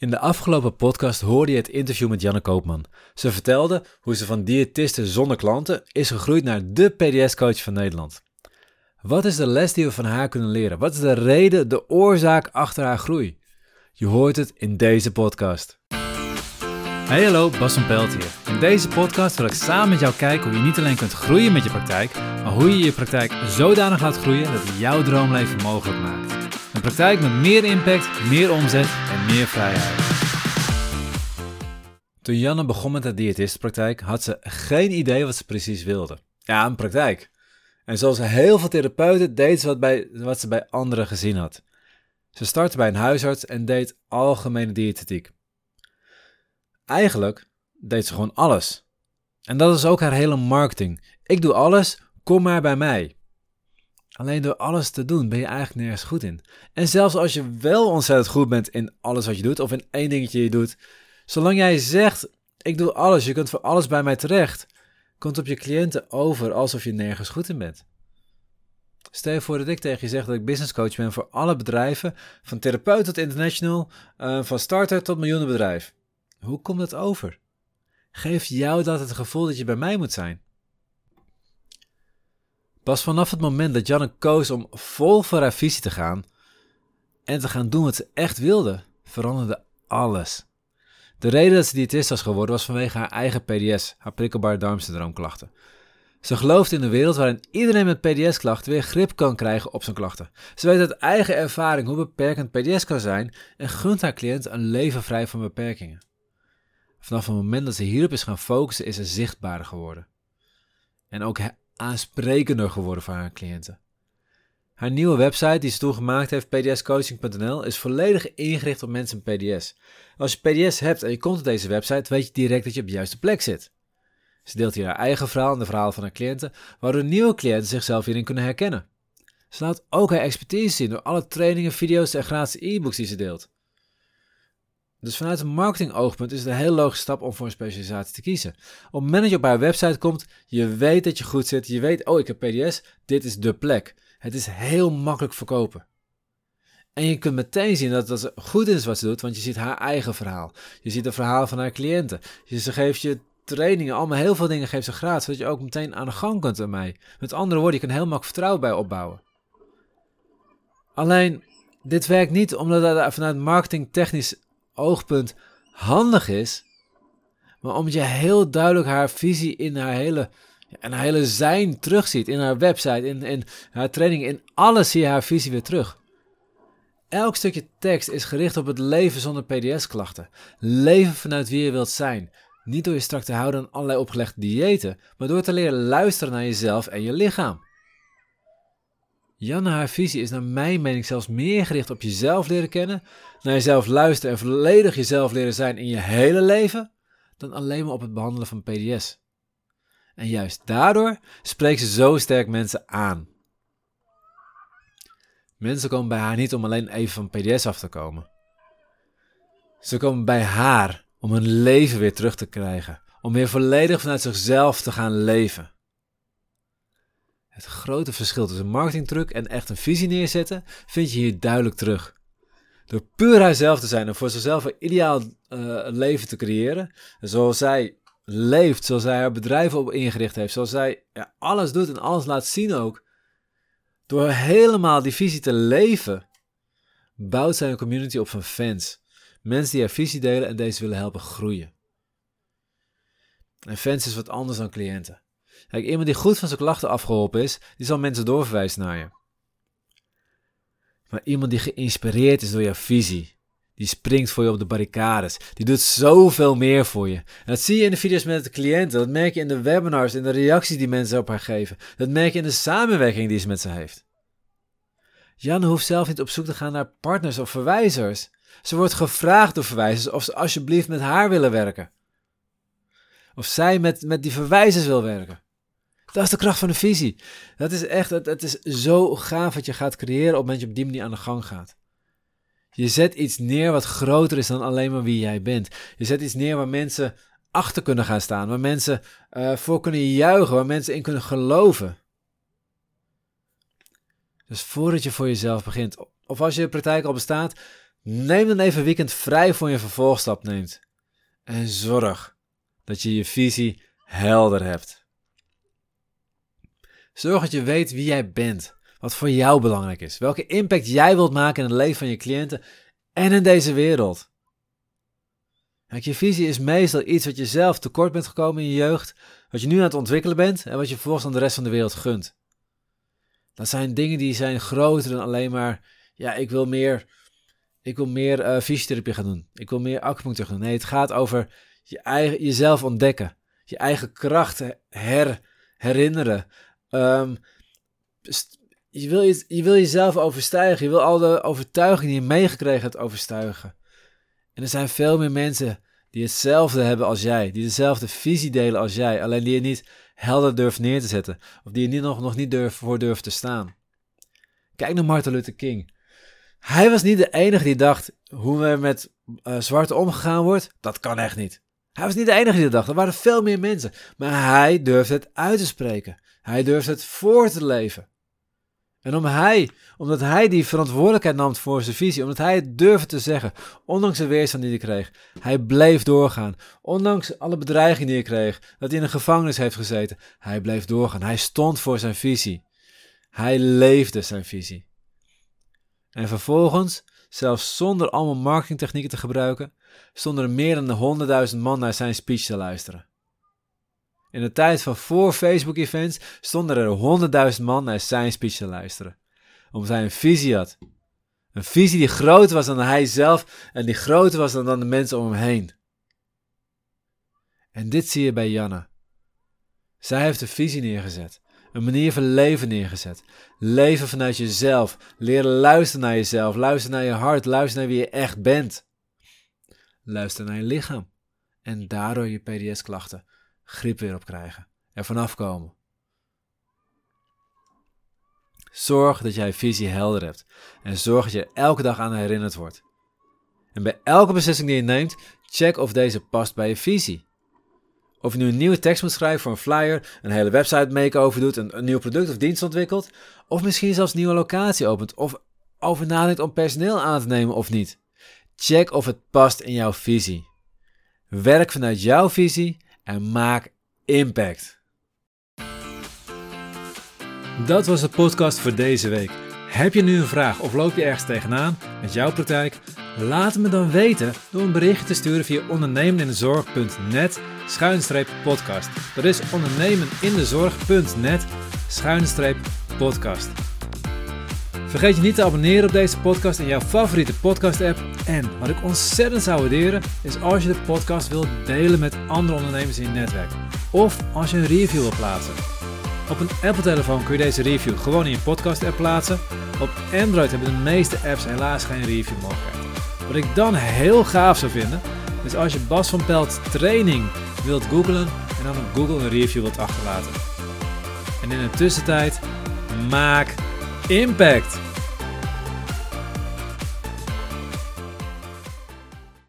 In de afgelopen podcast hoorde je het interview met Janne Koopman. Ze vertelde hoe ze van diëtiste zonder klanten is gegroeid naar de PDS-coach van Nederland. Wat is de les die we van haar kunnen leren? Wat is de reden, de oorzaak achter haar groei? Je hoort het in deze podcast. Hey hallo, Bas van Pelt hier. In deze podcast wil ik samen met jou kijken hoe je niet alleen kunt groeien met je praktijk, maar hoe je je praktijk zodanig laat groeien dat het jouw droomleven mogelijk maakt. Een praktijk met meer impact, meer omzet en meer vrijheid. Toen Janne begon met haar diëtistenpraktijk had ze geen idee wat ze precies wilde. Ja, een praktijk. En zoals heel veel therapeuten deed ze wat, bij, wat ze bij anderen gezien had. Ze startte bij een huisarts en deed algemene diëtetiek. Eigenlijk deed ze gewoon alles. En dat is ook haar hele marketing. Ik doe alles, kom maar bij mij. Alleen door alles te doen ben je eigenlijk nergens goed in. En zelfs als je wel ontzettend goed bent in alles wat je doet, of in één dingetje je doet, zolang jij zegt: Ik doe alles, je kunt voor alles bij mij terecht, komt op je cliënten over alsof je nergens goed in bent. Stel je voor dat ik tegen je zeg dat ik business coach ben voor alle bedrijven, van therapeut tot international, uh, van starter tot miljoenenbedrijf. Hoe komt dat over? Geeft jou dat het gevoel dat je bij mij moet zijn? Pas vanaf het moment dat Janne koos om vol voor haar visie te gaan en te gaan doen wat ze echt wilde, veranderde alles. De reden dat ze diëtist was geworden was vanwege haar eigen PDS, haar prikkelbaar darmsyndroomklachten. Ze gelooft in een wereld waarin iedereen met PDS-klachten weer grip kan krijgen op zijn klachten. Ze weet uit eigen ervaring hoe beperkend PDS kan zijn en gunt haar cliënt een leven vrij van beperkingen. Vanaf het moment dat ze hierop is gaan focussen, is ze zichtbaarder geworden. En ook aansprekender geworden voor haar cliënten. Haar nieuwe website die ze toen gemaakt heeft, pdscoaching.nl, is volledig ingericht op mensen met PDS. Als je PDS hebt en je komt op deze website, weet je direct dat je op de juiste plek zit. Ze deelt hier haar eigen verhaal en de verhalen van haar cliënten, waardoor nieuwe cliënten zichzelf hierin kunnen herkennen. Ze laat ook haar expertise zien door alle trainingen, video's en gratis e-books die ze deelt. Dus vanuit een marketingoogpunt is het een heel logische stap om voor een specialisatie te kiezen. Op het moment dat je op haar website komt, je weet dat je goed zit, je weet, oh ik heb PDS, dit is de plek. Het is heel makkelijk verkopen. En je kunt meteen zien dat dat goed is wat ze doet, want je ziet haar eigen verhaal. Je ziet het verhaal van haar cliënten. Ze geeft je trainingen, allemaal heel veel dingen geeft ze gratis, zodat je ook meteen aan de gang kunt ermee. Met andere woorden, je kan heel makkelijk vertrouwen bij opbouwen. Alleen, dit werkt niet omdat dat vanuit marketingtechnisch oogpunt handig is, maar omdat je heel duidelijk haar visie in haar hele, en haar hele zijn terugziet. In haar website, in, in haar training, in alles zie je haar visie weer terug. Elk stukje tekst is gericht op het leven zonder PDS-klachten. Leven vanuit wie je wilt zijn. Niet door je strak te houden aan allerlei opgelegde diëten, maar door te leren luisteren naar jezelf en je lichaam. Janne haar visie is naar mijn mening zelfs meer gericht op jezelf leren kennen, naar jezelf luisteren en volledig jezelf leren zijn in je hele leven, dan alleen maar op het behandelen van PDS. En juist daardoor spreekt ze zo sterk mensen aan. Mensen komen bij haar niet om alleen even van PDS af te komen. Ze komen bij haar om hun leven weer terug te krijgen, om weer volledig vanuit zichzelf te gaan leven. Het grote verschil tussen marketingtruc en echt een visie neerzetten vind je hier duidelijk terug. Door puur haarzelf te zijn en voor zichzelf een ideaal uh, leven te creëren, zoals zij leeft, zoals zij haar bedrijf op ingericht heeft, zoals zij ja, alles doet en alles laat zien ook. Door helemaal die visie te leven, bouwt zij een community op van fans. Mensen die haar visie delen en deze willen helpen groeien. En fans is wat anders dan cliënten. Kijk, iemand die goed van zijn klachten afgeholpen is, die zal mensen doorverwijzen naar je. Maar iemand die geïnspireerd is door jouw visie, die springt voor je op de barricades, die doet zoveel meer voor je. En dat zie je in de video's met de cliënten, dat merk je in de webinars, in de reacties die mensen op haar geven. Dat merk je in de samenwerking die ze met ze heeft. Jan hoeft zelf niet op zoek te gaan naar partners of verwijzers. Ze wordt gevraagd door verwijzers of ze alsjeblieft met haar willen werken. Of zij met, met die verwijzers wil werken. Dat is de kracht van de visie. Dat is echt, het, is zo gaaf wat je gaat creëren op het moment dat je op die manier aan de gang gaat. Je zet iets neer wat groter is dan alleen maar wie jij bent. Je zet iets neer waar mensen achter kunnen gaan staan, waar mensen uh, voor kunnen juichen, waar mensen in kunnen geloven. Dus voordat je voor jezelf begint, of als je praktijk al bestaat, Neem dan even weekend vrij voor je vervolgstap neemt. En zorg dat je je visie helder hebt. Zorg dat je weet wie jij bent, wat voor jou belangrijk is, welke impact jij wilt maken in het leven van je cliënten en in deze wereld. Kijk, je visie is meestal iets wat je zelf tekort bent gekomen in je jeugd, wat je nu aan het ontwikkelen bent en wat je vervolgens aan de rest van de wereld gunt. Dat zijn dingen die zijn groter dan alleen maar, ja, ik wil meer, ik wil meer uh, fysiotherapie gaan doen. Ik wil meer acupunctuur gaan doen. Nee, het gaat over je eigen, jezelf ontdekken. Je eigen krachten her, herinneren. Je, wil je, je wil jezelf overstijgen. Je wil al de overtuigingen die je meegekregen hebt overstuigen. En er zijn veel meer mensen die hetzelfde hebben als jij. Die dezelfde visie delen als jij. Alleen die je niet helder durft neer te zetten. Of die je niet, nog, nog niet durf, voor durft te staan. Kijk naar Martin Luther King. Hij was niet de enige die dacht hoe er met uh, zwarte omgegaan wordt. Dat kan echt niet. Hij was niet de enige die dat dacht. Er waren veel meer mensen. Maar hij durfde het uit te spreken. Hij durfde het voor te leven. En om hij, omdat hij die verantwoordelijkheid nam voor zijn visie, omdat hij het durfde te zeggen, ondanks de weerstand die hij kreeg, hij bleef doorgaan. Ondanks alle bedreigingen die hij kreeg, dat hij in een gevangenis heeft gezeten, hij bleef doorgaan. Hij stond voor zijn visie. Hij leefde zijn visie. En vervolgens, zelfs zonder allemaal marketingtechnieken te gebruiken, stonden er meer dan 100.000 man naar zijn speech te luisteren. In de tijd van voor Facebook-events stonden er honderdduizend man naar zijn speech te luisteren. Omdat hij een visie had. Een visie die groter was dan hij zelf en die groter was dan, dan de mensen om hem heen. En dit zie je bij Janna. Zij heeft een visie neergezet. Een manier van leven neergezet. Leven vanuit jezelf. Leren luisteren naar jezelf. Luisteren naar je hart. Luisteren naar wie je echt bent. Luister naar je lichaam. En daardoor je PDS-klachten grip weer op krijgen. Er vanaf komen. Zorg dat jij visie helder hebt. En zorg dat je elke dag aan herinnerd wordt. En bij elke beslissing die je neemt, check of deze past bij je visie. Of je nu een nieuwe tekst moet schrijven voor een flyer, een hele website make-over doet, een, een nieuw product of dienst ontwikkelt, of misschien zelfs een nieuwe locatie opent, of over nadenkt om personeel aan te nemen of niet. Check of het past in jouw visie. Werk vanuit jouw visie en maak impact. Dat was de podcast voor deze week. Heb je nu een vraag of loop je ergens tegenaan met jouw praktijk? Laat me dan weten door een berichtje te sturen via ondernemenindezorg.net schuinstreep podcast. Dat is ondernemenindezorg.net schuinstreep podcast. Vergeet je niet te abonneren op deze podcast in jouw favoriete podcast-app. En wat ik ontzettend zou waarderen, is als je de podcast wilt delen met andere ondernemers in je netwerk. Of als je een review wilt plaatsen. Op een Apple-telefoon kun je deze review gewoon in je podcast-app plaatsen. Op Android hebben de meeste apps helaas geen review mogelijkheid. Wat ik dan heel gaaf zou vinden, is als je Bas van Pelt training wilt googlen en dan op Google een review wilt achterlaten. En in de tussentijd, maak impact.